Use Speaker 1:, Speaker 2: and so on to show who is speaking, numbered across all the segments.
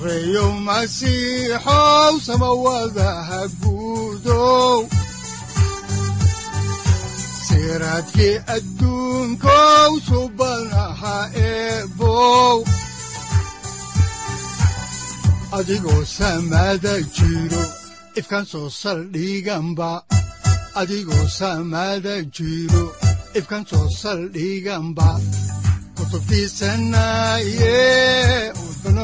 Speaker 1: sareyow masiixow samawadaha guudow siraadkii adduunkow jiro ifkaan soo saldhiganba adigoo kutubtiisanaye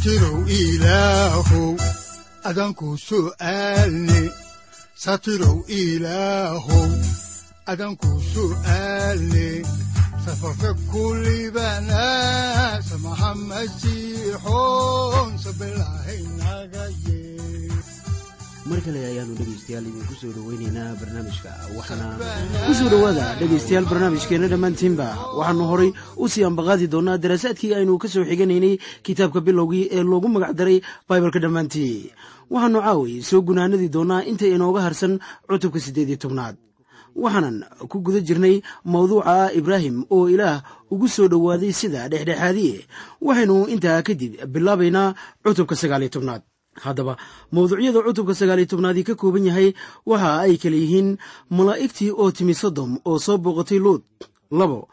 Speaker 1: satirow ilaahow adanku su'aalne satirow ilaahow adanku su'aalne safarka kulibana samaha masiixoon sabilahaynaga yee
Speaker 2: mar kale ayaanu dhegaystayaal idinku soo dhoweyneynaa barnaamijka. Waxaana ku soo dhowaada dhegaystayaal barnaamijkeenna dhammaantiinba waxaannu horay u sii ambaqaadi doonnaa daraasaadkii aynu ka soo xiganaynay kitaabka bilowgii ee loogu magacdaray baibalka dhammaantii. Waxaannu caaway soo gunaanadi doonnaa inta inooga harsan cutubka siddeed iyo tobnaad. Waxaanan ku guda jirnay mawduuca ibraahim oo ilaah ugu soo dhowaaday sida dhexdhexaadiye waxaynu intaa kadib bilaabaynaa cutubka sagaaliyo tobnaad haddaba mawduucyada cutubka sagaaliyo tobnaadii ka kooban yahay waxa ay kale yihiin malaa'igtii oo timi sodom oo soo booqatay luud labo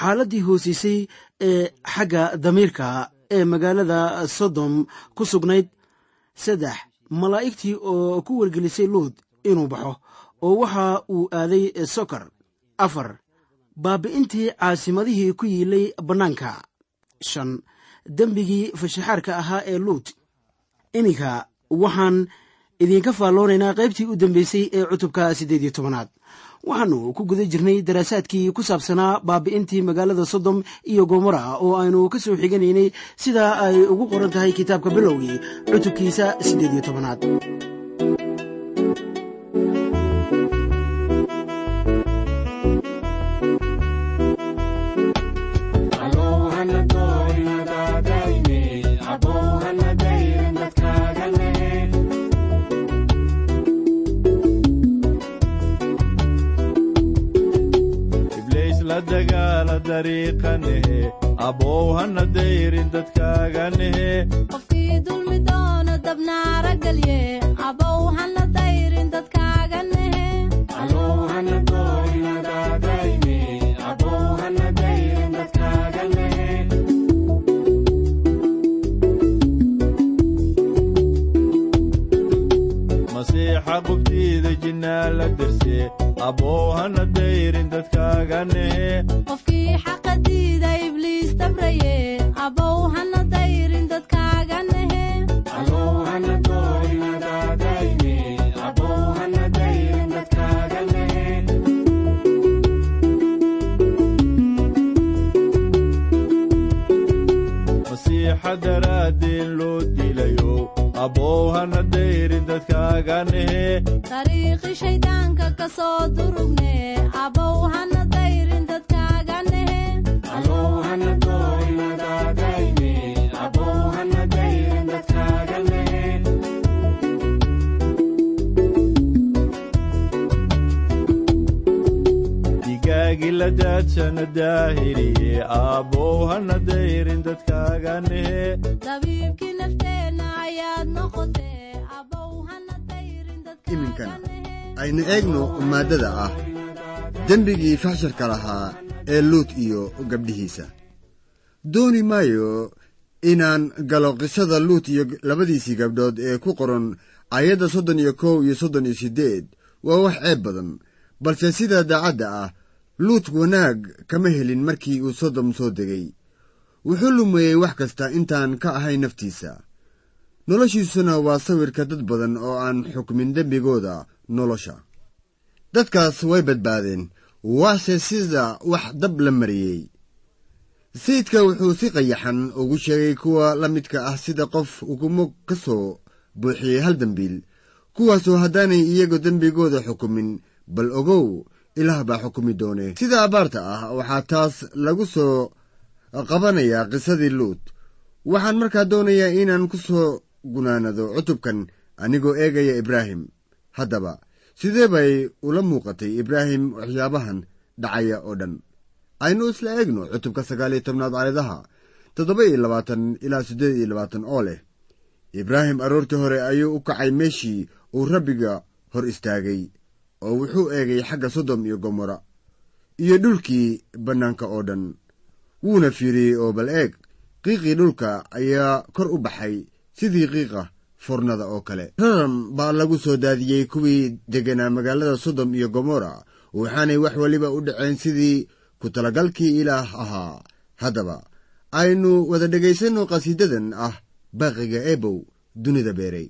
Speaker 2: xaaladdii hoosiisay ee xagga damiirka ee magaalada sodom ku sugnayd. Saddex malaa'igtii oo ku wargelisay luud inuu baxo oo waxa uu aaday sokor afar baabi'intii caasimadihii ku yiilay bannaanka. Shan dembigii fashaxaarka ahaa ee luut iminka waxaan idinka faalloonaynaa qaybtii u dambeysay ee cutubka siddeed iyo tobanaad. Waxaannu ku guda jirnay daraasaadkii ku saabsanaa baabi'intii magaalada sodom iyo gomora oo aynu ka soo xiganaynay sida ay ugu qoran tahay kitaabka bilowgii cutubkiisa siddeed iyo tobanaad
Speaker 3: qofkii dulmi doono dabnaara galye abow hana dayrin dadkaaga nehe
Speaker 4: masiixa qubtiida jinnaa la abow hana dayrin dadkaaga daadsana daahiriye abow hana dayrin
Speaker 3: dadkaaga nehe
Speaker 5: aynu eegno maaddada ah. Dembigii faxsharka lahaa ee luut iyo gabdhihiisa. Dooni maayo inaan galo qisada luut iyo labadiisii gabdhood ee ku qoran aayadda soddon iyo kow iyo soddon iyo siddeed. Waa wax ceeb badan balse sida daacadda ah luut wanaag kama helin markii uu sodom soo degay. Wuxuu lumeeyey wax kasta intaan ka ahay naftiisa. Noloshiisuna waa sawirka dad badan oo aan xukmin dembigooda nolosha. Dadkaas way badbaadeen. Waase sida wax dab la mariyey. Sayidka wuxuu si qayaxan ugu sheegay kuwa la midka ah sida qof ukumo ka soo buuxiyey hal dembiil kuwaasoo haddaanay iyagu dembigooda xukumin bal ogow ilaah baa xukumi doone. Sida abaarta ah waxaa taas lagu soo qabanayaa qisadii luut. Waxaan markaa doonayaa inaan ku soo gunaanado cutubkan anigoo eegaya ibraahim haddaba sidee bay ula muuqatay ibraahim waxyaabahan dhacaya oo dhan? Aynu isla eegno cutubka sagaal iyo tobnaad aayadaha toddoba iyo labaatan ilaa siddeed iyo labaatan oo leh. Ibraahim aroortii hore ayuu u kacay meeshii uu rabbiga hor istaagay oo wuxuu eegay xagga sodom iyo gomora iyo dhulkii bannaanka oo dhan. Wuuna fiiriyey oo bal eeg qiiqii dhulka ayaa kor u baxay sidii qiiqa fornada oo kale. Raram baa lagu soo daadiyey kuwii degganaa magaalada sodom iyo gomora waxaanay wax weliba u dhaceen sidii ku talagalkii ilaah ahaa. Haddaba aynu wada dhegaysanno qhasiidadan ah baaqiga eebow dunida beeray.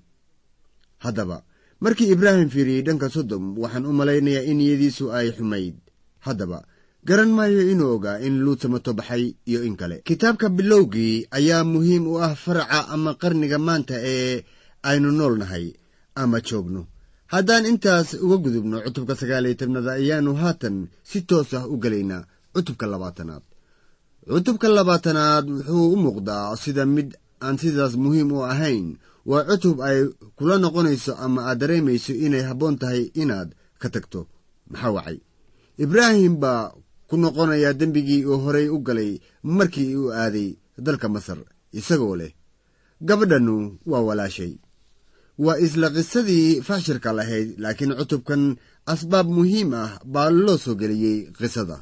Speaker 5: Haddaba markii ibraahim fiiriyey dhanka sodom waxaan u malaynayaa in niyadiisu ay xumayd. Haddaba garan maayo inuu ogaa in luut samato baxay iyo in kale. Kitaabka bilowgii ayaa muhiim u ah faraca ama qarniga maanta ee aynu nool nahay ama joogno haddaan intaas uga gudubno cutubka sagaal iyo tobnaad ayaannu haatan si toos ah u gelaynaa cutubka labaatanaad. Cutubka labaatanaad wuxuu u muuqdaa sida mid aan sidaas muhiim u ahayn. Waa cutub ay kula noqonayso ama aad dareemayso inay habboon tahay inaad ka tagto. Maxaa wacay? Ibraahim baa ku noqonayaa dembigii uu horay u galay markii uu aaday dalka masar isagoo leh gabadhannu waa walaashay waa isla qisadii fashirka lahayd laakiin cutubkan asbaab muhiim ah baa loo soo geliyey qisada.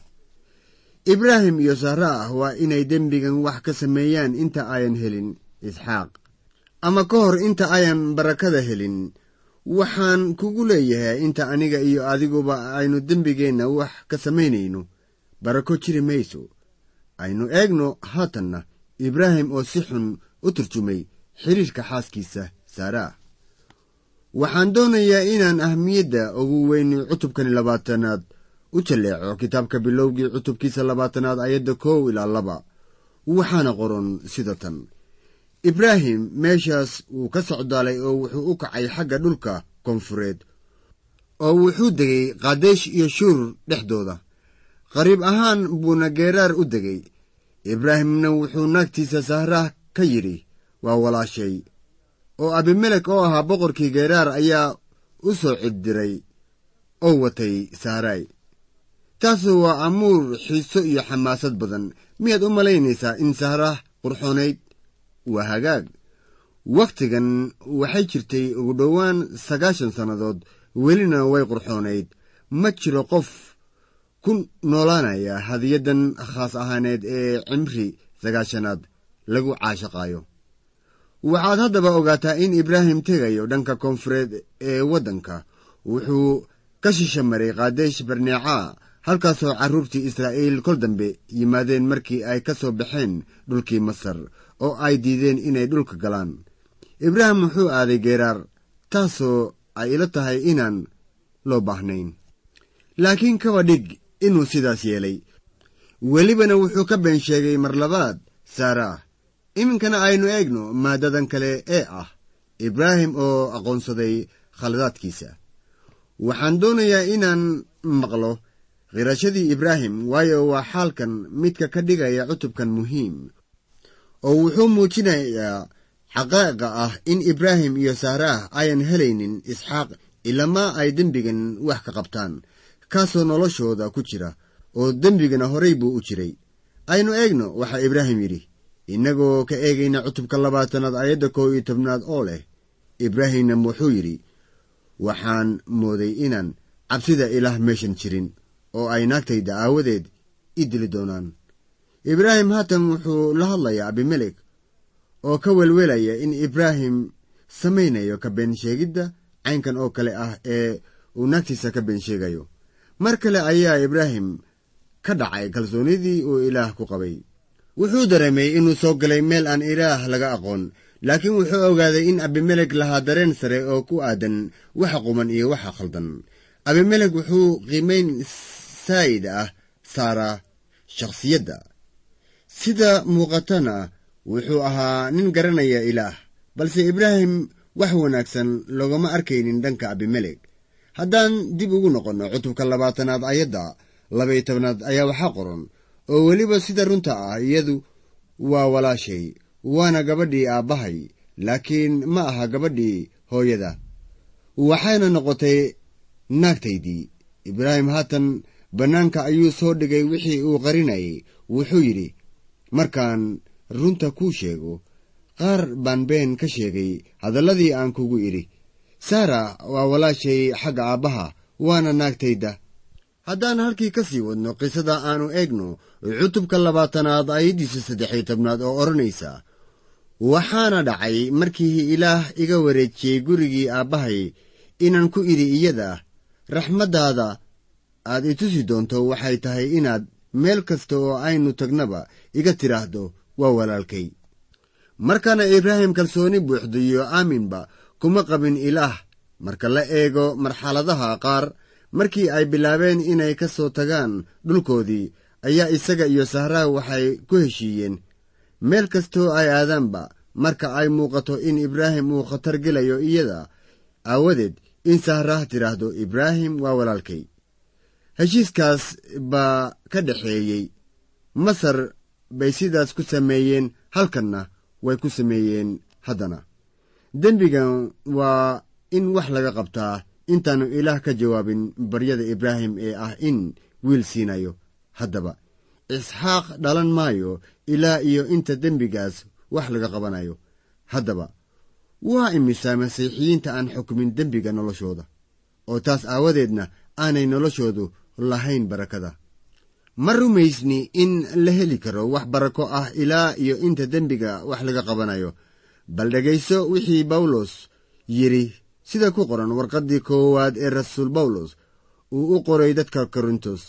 Speaker 5: Ibraahim iyo saara ah waa inay dembigan wax ka sameeyaan inta ayan helin isxaaq. Ama ka hor inta ayan barakada helin. Waxaan kugu leeyahay inta aniga iyo adiguba aynu dembigeenna wax ka samaynayno. Barako jiri mayso. Aynu eegno haatanna ibraahim oo si xun u turjumay xidhiirka xaaskiisa saaraah waxaan doonayaa inaan ahmiyadda ugu weyni cutubkani labaatanaad. U jalleeco kitaabka bilowgii cutubkiisa labaatanaad ayadda kow ilaa laba. Waxaana qoran sida tan. Ibraahim meeshaas wuu ka socdaalay oo wuxuu u kacay xagga dhulka koonfureed oo wuxuu degay kaadeesh iyo shuur dhexdooda. Qariib ahaan buuna geeraar u degay. Ibraahimna wuxuu naagtiisa sahrah ka yidhi waa walaashay oo abimelek oo ahaa boqorkii geeraar ayaa u soo ciddiray oo watay sahraay taasu waa amuur xiiso iyo xamaasad badan. Miyaad u malaynaysaa in sahrah qurxoonayd waa hagaag. Wakhtigan waxay jirtay ugu dhowaan sagaashan sannadood. Welina way qurxoonayd ma jiro qof ku noolaanaya hadiyaddan khaas ahaaneed ee cimri sagaashanaad lagu caashaqaayo waxaad haddaba ogaataa in ibraahim tegayo dhanka koonfureed ee waddanka. Wuxuu ka shisha maray kaadeesh barneecaa halkaasoo carruurtii israa'iil kol dambe yimaadeen markii ay ka soo baxeen dhulkii masar oo ay diideen inay dhulka galaan. Ibraahim wuxuu aaday geeraar taasoo ay ila tahay inaan loo baahnayn. Laakiin kaba dhig inuu sidaas yeelay. Welibana wuxuu ka been sheegay mar labaad saaraah iminkana aynu eegno maaddadan kale ee ah ibraahim oo aqoonsaday khaladaadkiisa. Waxaan doonayaa inaan maqlo khirashadii ibraahim waayo waa xaalkan midka ka dhigaya cutubkan muhiim oo wuxuu muujinayaa xaqaa'iqa ah in ibraahim iyo saaraah ayan helaynin isxaaq ilamaa ay dembigan wax ka qabtaan kaasoo noloshooda ku jira oo dembigana horay buu u jiray. Aynu eegno waxaa ibraahim yidhi innagoo ka eegayna cutubka labaatanaad aayadda kow iyo tobnaad oo leh ibraahimna wuxuu yidhi waxaan mooday inaan cabsida ilaah meeshan jirin oo ay naagtayda aawadeed i dili doonaan. Ibraahim haatan wuxuu la hadlayaa abimelek oo ka welwelaya in ibraahim samaynayo ka been sheegidda caynkan oo kale ah ee uu naagtiisa ka been sheegayo. Mar kale ayaa ibraahim ka dhacay kalsoonnidii uu ilaah ku qabay wuxuu dareemay inuu soo galay meel aan ilaah laga aqoon laakiin wuxuu ogaaday in abimelek lahaa dareen sare oo ku aadan waxa quman iyo waxa khaldan. Abimelek wuxuu qiimayn saa'id ah saaraa shakhsiyadda. Sida muuqatana wuxuu ahaa nin garanaya ilaah balse ibraahim wax wanaagsan loogama arkaynin dhanka abimelek. Haddaan dib ugu noqonno cutubka labaatanaad ayadda labaiyo tobnaad ayaa waxaa qoran oo weliba sida runta ah iyadu waa walaashay waana gabadhii aabbahay laakiin ma aha gabadhii hooyada. Waxayna noqotay naagtaydii ibraahim haatan bannaanka ayuu soo dhigay wixii uu qarinayay. Wuxuu yidhi markaan runta kuu sheego qaar baan been ka sheegay hadalladii aan kugu idhi. Saara waa walaashay xagga aabbaha waana naagtayda haddaan halkii ka sii wadno qisada aannu eegno cutubka labaatanaad ayaddiisa saddexiyo tobnaad oo odhanaysa waxaana dhacay markii ilaah iga wareejiyey gurigii aabbahay inaan ku idhi iyada raxmaddaada aad i tusi doonto waxay tahay inaad meel kasta oo aynu tagnaba iga tidhaahdo waa walaalkay. Markaana ibraahim kalsooni buuxda iyo aaminba kuma qabin ilaah. Marka la eego marxaladaha qaar markii ay bilaabeen inay ka soo tagaan dhulkoodii ayaa isaga iyo sahraa waxay ku heshiiyeen meel kastoo ay aadaanba marka ay muuqato in ibraahim uu khatar gelayo iyada aawadeed in sahraah tidhaahdo ibraahim waa walaalkay. Heshiiskaas baa ka dhexeeyey masar bay sidaas ku sameeyeen halkanna way ku sameeyeen haddana. Dembigan waa in wax laga qabtaa intaannu ilaah ka jawaabin baryada ibraahim ee ah in wiil siinayo. Haddaba isxaaq dhalan maayo ilaa iyo inta dembigaas wax laga qabanayo. Haddaba waa imisaa masiixiyiinta aan xukumin dembiga noloshooda? Oo taas aawadeedna aanay noloshoodu lahayn barakada. Ma rumaysni in la heli karo wax barako ah ilaa iyo inta dembiga wax laga qabanayo. Bal dhegayso wixii bawlos yidhi sida ku qoran warqaddii koowaad ee rasuul bawlos uu u qoray dadka korintos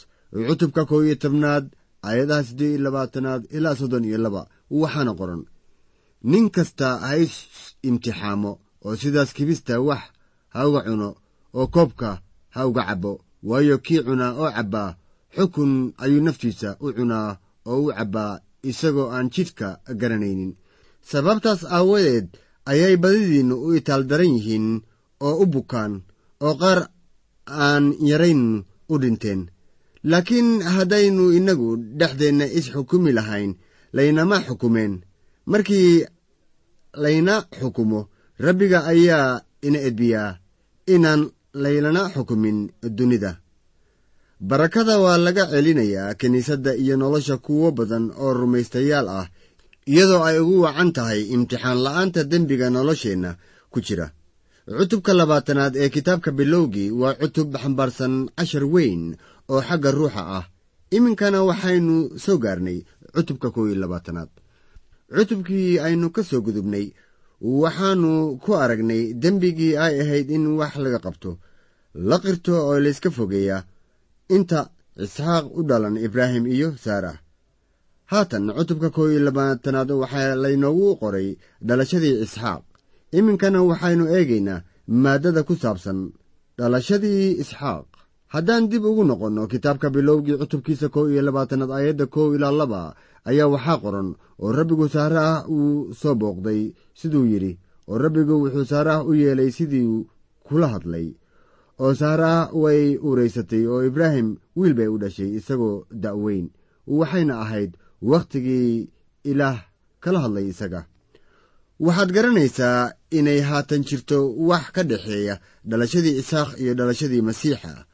Speaker 5: cutubka kow iyo tobnaad aayadaha siddeed iyo labaatanaad ilaa soddon iyo laba waxaana qoran nin kasta ha is imtixaamo oo sidaas kibista wax ha uga cuno oo koobka ha uga cabbo waayo kii cunaa oo cabbaa xukun ayuu naftiisa u cunaa oo u cabbaa isagoo aan jidhka garanaynin. Sababtaas aawadeed ayay badidiinnu u itaal daran yihiin oo u bukaan oo qaar aan yarayn u dhinteen. Laakiin haddaynu innagu dhexdeenna is-xukumi lahayn laynama xukumeen. Markii layna xukumo rabbiga ayaa ina edbiyaa inaan laylana xukumin dunida. Barakada waa laga celinayaa kiniisadda iyo nolosha kuwo badan oo rumaystayaal ah iyadoo ay ugu wacan tahay imtixaan la'aanta dembiga nolosheenna ku jira cutubka labaatanaad ee kitaabka bilowgii waa cutub xambaarsan cashar weyn oo xagga ruuxa ah. Iminkana waxaynu soo gaarnay cutubka kow iyo labaatanaad. Cutubkii aynu ka soo gudubnay waxaannu ku aragnay dembigii ay ahayd in wax laga qabto. La qirto oo layska fogeeyaa. Inta isxaaq u dhalan ibraahim iyo saarah haatan cutubka kow iyo labaatanaad waxaa laynoogu qoray dhalashadii isxaaq iminkana waxaynu eegaynaa maaddada ku saabsan dhalashadii isxaaq. Haddaan dib ugu noqonno kitaabka bilowgii cutubkiisa kow iyo labaatanaad aayadda kow ilaa laba ayaa waxaa qoran oo rabbigu saaraah uu soo booqday. Siduu yidhi oo rabbigu wuxuu saaraah u yeelay sidii kula hadlay oo saaraah way uuraysatay oo ibraahim wiil bay u dhashay isagoo da'weyn. Waxayna ahayd wakhtigii ilaah kala hadlay isaga waxaad garanaysaa inay haatan jirto wax ka dhexeeya dhalashadii isxaaq iyo dhalashadii masiixa.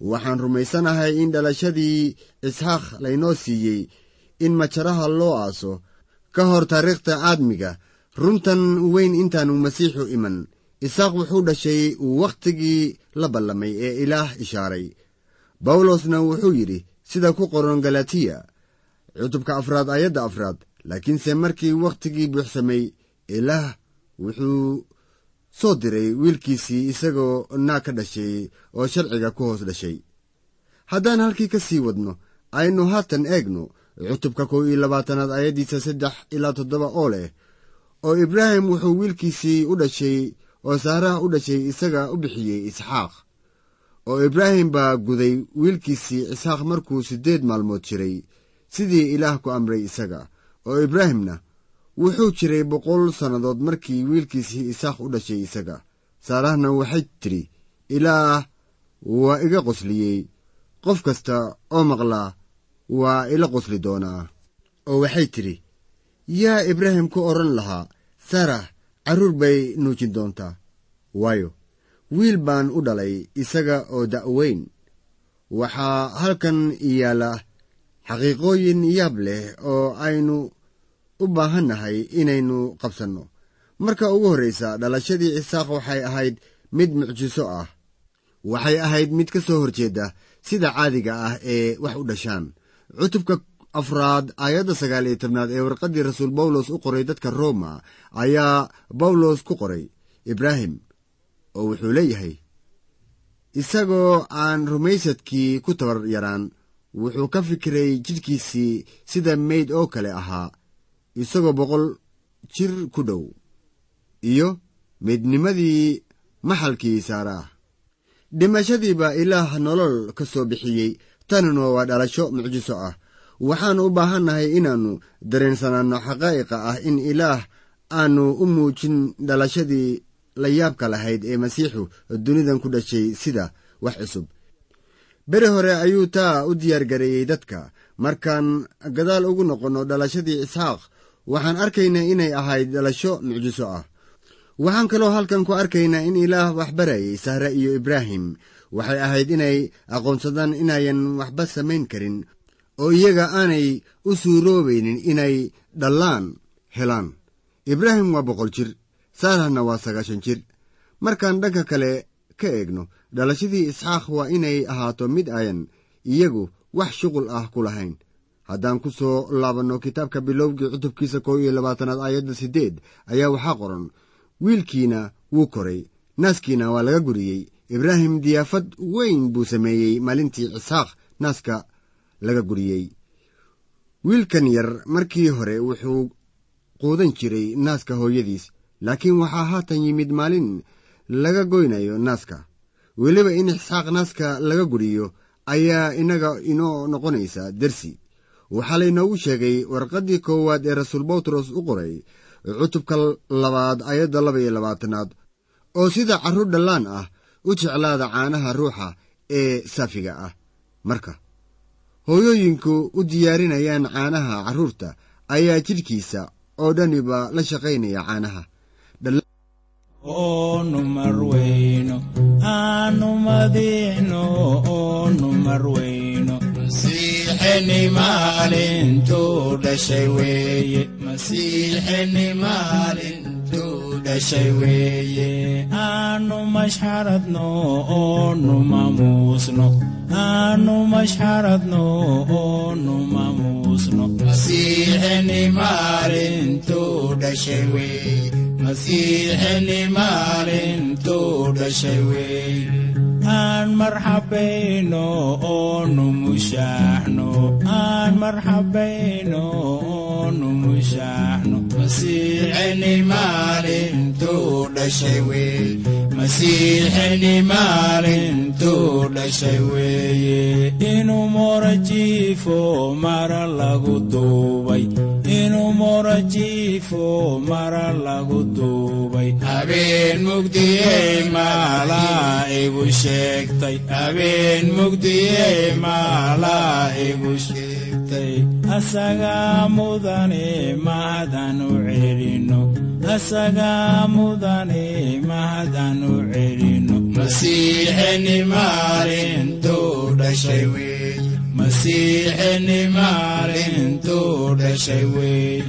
Speaker 5: Waxaan rumaysanahay in dhalashadii isxaaq laynoo siiyey in majaraha loo aaso. Ka hor taariikhta aadmiga runtan weyn intaanu masiixu iman. Isaaq wuxuu dhashay wakhtigii la ballamay ee ilaah ishaaray. Bawlosna wuxuu yidhi sida ku qoran galatiya cutubka afraad ayadda afraad laakiinse markii wakhtigii buuxsamay ilaah wuxuu soo diray wiilkiisii isagoo naag ka dhashay oo sharciga ku hoos dhashay. Haddaan halkii ka sii wadno aynu haatan eegno cutubka kow iyo labaatanaad ayaddiisa saddex ilaa toddoba oo leh oo ibraahim wuxuu wiilkiisii u dhashay oo saaraha u dhashay isaga u bixiyey isxaaq. Oo ibraahim baa guday wiilkiisii isxaaq markuu siddeed maalmood jiray sidii ilaah ku amray isaga. Oo ibraahimna wuxuu jiray boqol sannadood markii wiilkiisii isaaq u dhashay isaga. Saarahna waxay tidhi ilaah waa iga qosliyey. Qof kasta oo maqlaa waa ila qosli doonaa. Oo waxay tidhi yaa ibraahim ku odhan lahaa sarah carruur bay nuujin doontaa. Waayo wiil baan u dhalay isaga oo da'weyn waxaa halkan yaalla xaqiiqooyin yaab leh oo aynu u baahannahay inaynu qabsanno. Marka ugu horraysa dhalashadii isaaq waxay ahayd mid mucjiso ah. Waxay ahayd mid ka soo horjeedda sida caadiga ah ee wax u dhashaan. Cutubka afraad aayadda sagaal iyo tobnaad ee warqaddii rasuul bawlos u qoray dadka rooma ayaa bawlos ku qoray. Ibraahim oo wuxuu leeyahay isagoo aan rumaysadkii ku tabar yaraan wuxuu ka fikiray jidhkiisii sida meyd oo kale ahaa isagoo boqol jir ku dhow iyo midnimadii maxalkii saaraah dhimashadiibaa ilaah nolol ka soo bixiyey tanuna waa dhalasho mucjiso ah. Waxaannu u baahannahay inaannu dareensanaanno xaqaa'iqa ah in ilaah aannu u muujin dhalashadii la yaabka lahayd ee masiixu dunidan ku dhashay sida wax cusub. Beri hore ayuu taa u diyaargareeyey dadka. Markaan gadaal ugu noqonno dhalashadii isxaaq waxaan arkaynaa inay ahayd dhalasho mucjiso ah. Waxaan kaloo halkan ku arkaynaa in ilaah wax barayay sahre iyo ibraahim. Waxay ahayd inay aqoonsadaan inayan waxba samayn karin oo iyaga aanay u suuroobaynin inay dhallaan helaan. Ibraahim waa boqol jir saarahna waa sagaashan jir. Markaan dhanka kale ka eegno dhalashadii isxaaq waa inay ahaato mid ayan iyagu wax shuqul ah ku lahayn haddaan ku soo laabanno kitaabka bilowgii cutubkiisa kow iyo labaatanaad aayadda siddeed ayaa waxaa qoran wiilkiina wuu koray naaskiina waa laga guriyey ibraahim diyaafad weyn buu sameeyey maalintii isxaaq naaska laga guriyey. Wiilkan yar markii hore wuxuu quudan jiray naaska hooyadiis laakiin waxaa haatan yimid maalin laga goynayo naaska. Weliba in isxaaq naaska laga guriyo ayaa innaga inoo noqonaysa dersi waxaa laynoogu sheegay warqaddii koowaad ee rasuul bawtros u qoray cutubka labaad ayadda laba iyo labaatanaad oo sida carruur dhallaan ah u jeclaada caanaha ruuxa ee saafiga ah. Marka hooyooyinku u diyaarinayaan caanaha carruurta ayaa jidhkiisa oo dhaniba la shaqaynaya caanaha.
Speaker 6: Oonu marweyno aanu madiino oonu marweyno masiixeni maalintuu dhashay weeye masiixeni maalintuu dhashay weeye aanu mashxaradno oonu mamuusno aanu mashxaradno oonu mamuusno masiixeni maalintuu dhashay weeye masiixeni maalintuu dhashay wey aan marxabayno oonu mushaaxno aan marxabayno oonu mushaaxno maalintuu dhashay weeye inuu morajiifo mara lagu duubay inuu morajiifo mara lagu duubay habeen mugdiyey maalaa igu sheegtay habeen mugdiyey maalaa igu sheegtay asagaa mudane mahadanu celino asagaa mudane mahadanu celino masiixeni maalintuu dhashay masiixeni maalintuu dhashay wey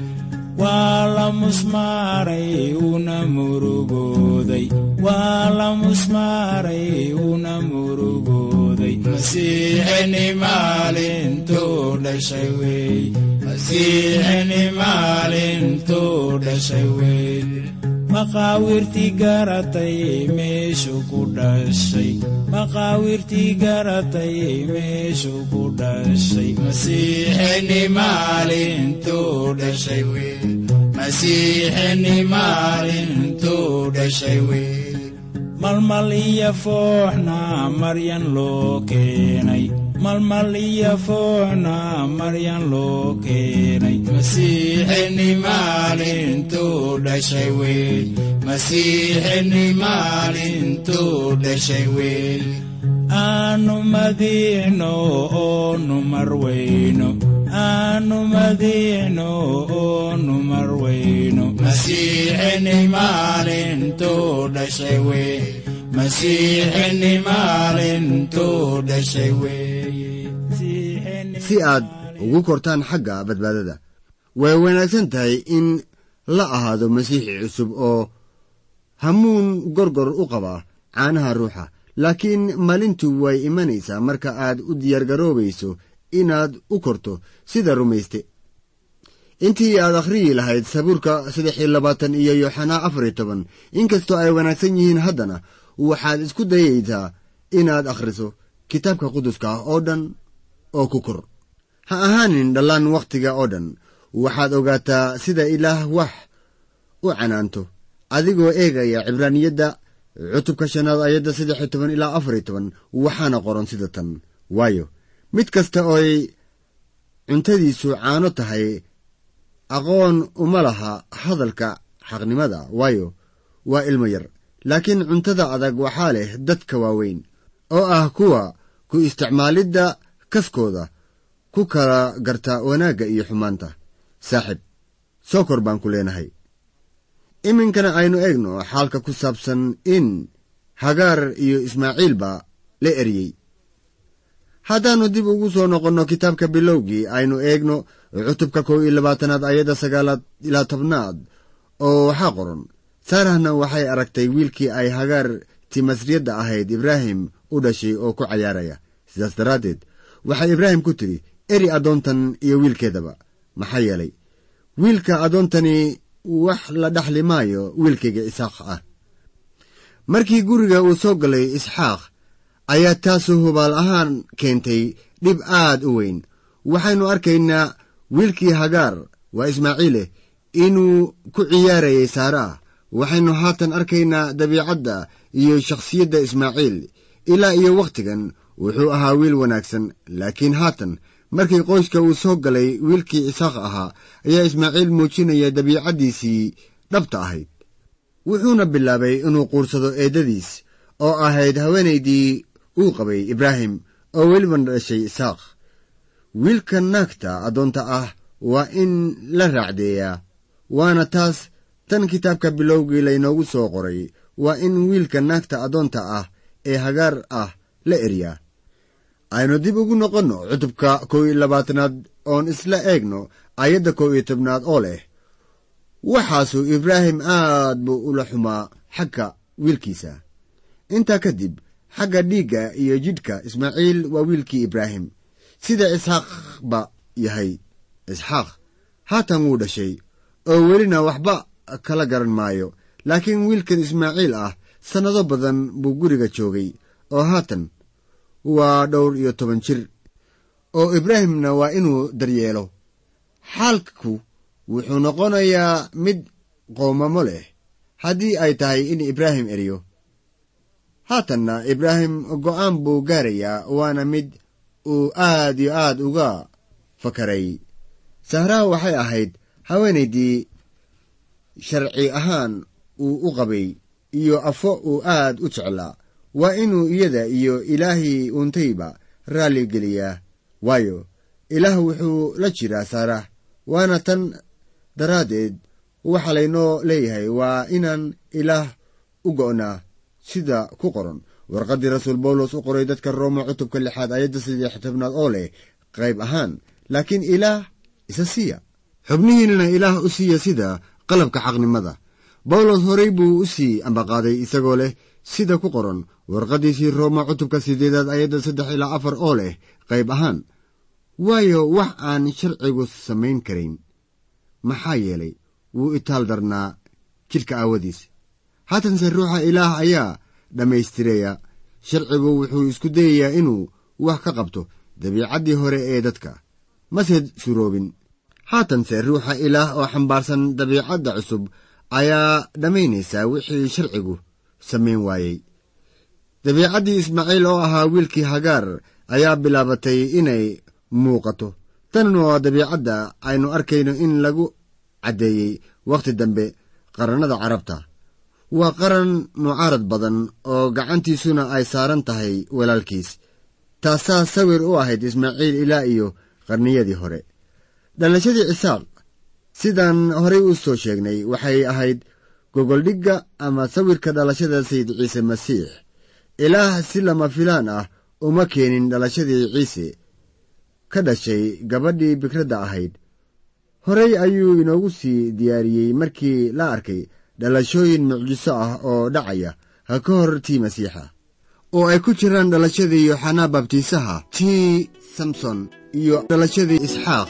Speaker 6: waa la musmaaray una murugooday waa la musmaaray una murugooday masiixini maalintuu dhashay wey masiixini maalintuu dhashay wey maqaawirtii garatay meeshuu ku dhashay. Maqaawirtii garatay meeshuu ku dhashay. Masiixini maalintuu dhashay wey masiixini maalintuu dhashay malmal iyo fooxna maryan loo keenay malmal iyo fooxna maryan loo keenay masiixini maalintuu dhashay wey masiixini maalintuu aanu madiino oonu marweyno aanu maalintuu dhashay wey
Speaker 5: si aad ugu kortaan xagga badbaadada way wanaagsan tahay in la ahaado masiixi cusub oo hamuun gorgor u qaba caanaha ruuxa. Laakiin maalintu way imanaysaa marka aad u diyaargaroobayso inaad u korto sida rumayste. Intii aad akhriyi lahayd sabuurka saddex iyo labaatan iyo yooxanaa afar iyo toban inkastoo ay wanaagsan yihiin haddana waxaad isku dayaysaa inaad akhriso kitaabka quduska ah oo dhan oo ku kor. Ha ahaanin dhallaan wakhtiga oo dhan. Waxaad ogaataa sida ilaah wax u canaanto. Adigoo eegaya cibraaniyadda cutubka shanaad ayadda saddex iyo toban ilaa afar iyo toban waxaana qoran sida tan. Waayo mid kasta ooy cuntadiisu caano tahay aqoon uma laha hadalka xaqnimada. Waayo waa ilmo yar laakiin cuntada adag waxaa leh dadka waaweyn oo ah kuwa ku isticmaalidda kaskooda ku kala garta wanaagga iyo xumaanta. Saaxib soo kor baan ku leenahay. Iminkana aynu eegno xaalka ku saabsan in hagaar iyo ismaaciilba la eryey haddaannu dib ugu soo noqonno kitaabka bilowgii aynu eegno cutubka kow iyo labaatanaad ayadda sagaalaad ilaa tobnaad oo waxaa qoran saarahna waxay aragtay wiilkii ay hagaar timasriyadda ahayd ibraahim u dhashay oo ku cayaaraya. Sidaas daraaddeed waxay ibraahim ku tidhi eri addoontan iyo wiilkeedaba. Maxaa yeelay wiilka addoontani wax la dhaxli maayo wiilkayga isaaq ah. Markii guriga uu soo galay isxaaq ayaa taasu hubaal ahaan keentay dhib aad u weyn. Waxaynu arkaynaa wiilkii hagaar waa ismaaciile inuu ku ciyaarayay saaraah waxaynu haatan arkaynaa dabiicadda iyo shakhsiyadda ismaaciil. Ilaa iyo wakhtigan wuxuu ahaa wiil wanaagsan laakiin haatan markii qoyska uu soo galay wiilkii isaaq ahaa ayaa ismaaciil muujinaya dabiicaddiisii dhabta ahayd. Wuxuuna bilaabay inuu quursado eeddadiis oo ahayd haweenaydii uu qabay ibraahim oo welibana dhashay isaaq. Wiilka naagta addoonta ah waa in la raacdeeyaa waana taas tan kitaabka bilowgii laynoogu soo qoray waa in wiilka naagta addoonta ah ee hagaar ah la eryaa aynu dib ugu noqonno cutubka kow iyo labaatanaad oon isla eegno ayadda kow iyo tobnaad oo leh waxaasuu ibraahim aad buu ula xumaa xagga wiilkiisa. Intaa kadib xagga dhiigga iyo jidhka ismaaciil waa wiilkii ibraahim. Sida isxaaqba yahay isxaaq haatan wuu dhashay oo welina waxba kala garan maayo. Laakiin wiilkan ismaaciil ah sannado badan buu guriga joogay oo haatan waa dhowr iyo toban jir oo ibraahimna waa inuu daryeelo. Xaalku wuxuu noqonayaa mid qoomamo leh. Haddii ay tahay in ibraahim eriyo haatanna ibraahim go'aan buu gaarayaa waana mid uu aad iyo aad uga fakaray. Sahraha waxay ahayd haweenaydii sharci ahaan uu u qabay iyo afo uu aad u jeclaa waa inuu iyada iyo ilaahii uuntayba raalli geliyaa. Waayo ilaah wuxuu la jiraa saarah waana tan daraaddeed waxa laynoo leeyahay waa inaan ilaah u go'naa sida ku qoran. Warqaddii rasuul bawlos u qoray dadka rooma cutubka lixaad ayadda saddex tobnaad oo leh qayb ahaan laakiin ilaah isa siiya. Xubnihiinna ilaah u siiya sida qalabka xaqnimada. Bawlos horay buu u sii ambaqaaday isagoo leh sida ku qoran warqaddiisii rooma cutubka siddeedaad ayadda saddex ilaa afar oo leh qayb ahaan. Waayo wax aan sharcigu samayn karayn maxaa yeelay wuu itaal darnaa jidhka aawadiis. Haatanse ruuxa ilaah ayaa dhammaystiraya sharcigu wuxuu isku dayayaa inuu wax ka qabto dabiicaddii hore ee dadka. Mase suroobin haatanse ruuxa ilaah oo xambaarsan dabiicadda cusub ayaa dhammaynaysaa wixii sharcigu samayn waayey. Dabiicaddii ismaaciil oo ahaa wiilkii hagaar ayaa bilaabatay inay muuqato. Tan waa dabiicadda aynu arkayno in lagu caddeeyey wakhti dambe qarannada carabta. Waa qaran mucaarad badan oo gacantiisuna ay saaran tahay walaalkiis. Taasaa sawir u ahayd ismaaciil ilaa iyo qarniyadii hore dhalashadii cisaaq sidaan horay u soo sheegnay waxay ahayd gogoldhigga ama sawirka dhalashada sayid ciise masiix. Ilaah si lama filaan ah uma keenin dhalashadii ciise. Ka dhashay gabadhii bikradda ahayd. Horey ayuu inoogu sii diyaariyey markii la arkay dhalashooyin mucjiso ah oo dhacaya ha ka hor tii masiixa. Oo ay ku jiraan dhalashadii yoxanaa babtiisaha tii samson iyo dhalashadii isxaaq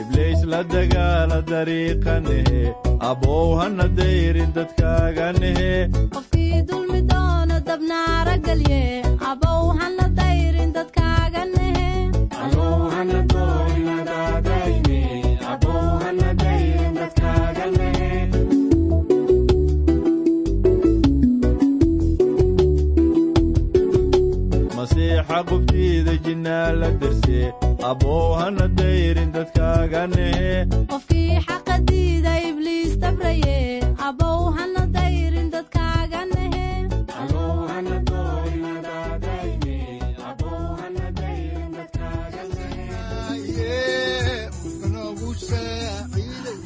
Speaker 4: ibliis la dagaala dariiqanehe abow hana
Speaker 3: qofkii dulmi doono abow hana dayrin dadkaaga nehe
Speaker 4: masiixa qubtiida jinnaa la derse abow hana dayrin dadkaaganehe
Speaker 3: qofkii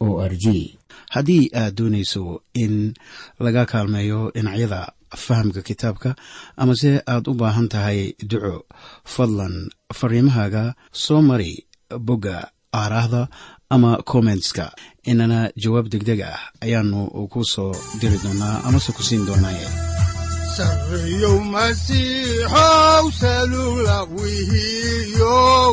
Speaker 7: o r g. Haddii aad doonayso in laga kaalmeeyo dhinacyada fahamka kitaabka amase aad u baahan tahay duco fadlan fariimahaaga soo mari bogga aaraahda ama kommentska inana jawaab degdeg ah ayaanu ku soo diri doonaa amase ku siin doonaaye.
Speaker 1: Sarreyow masiixow salula wihiyow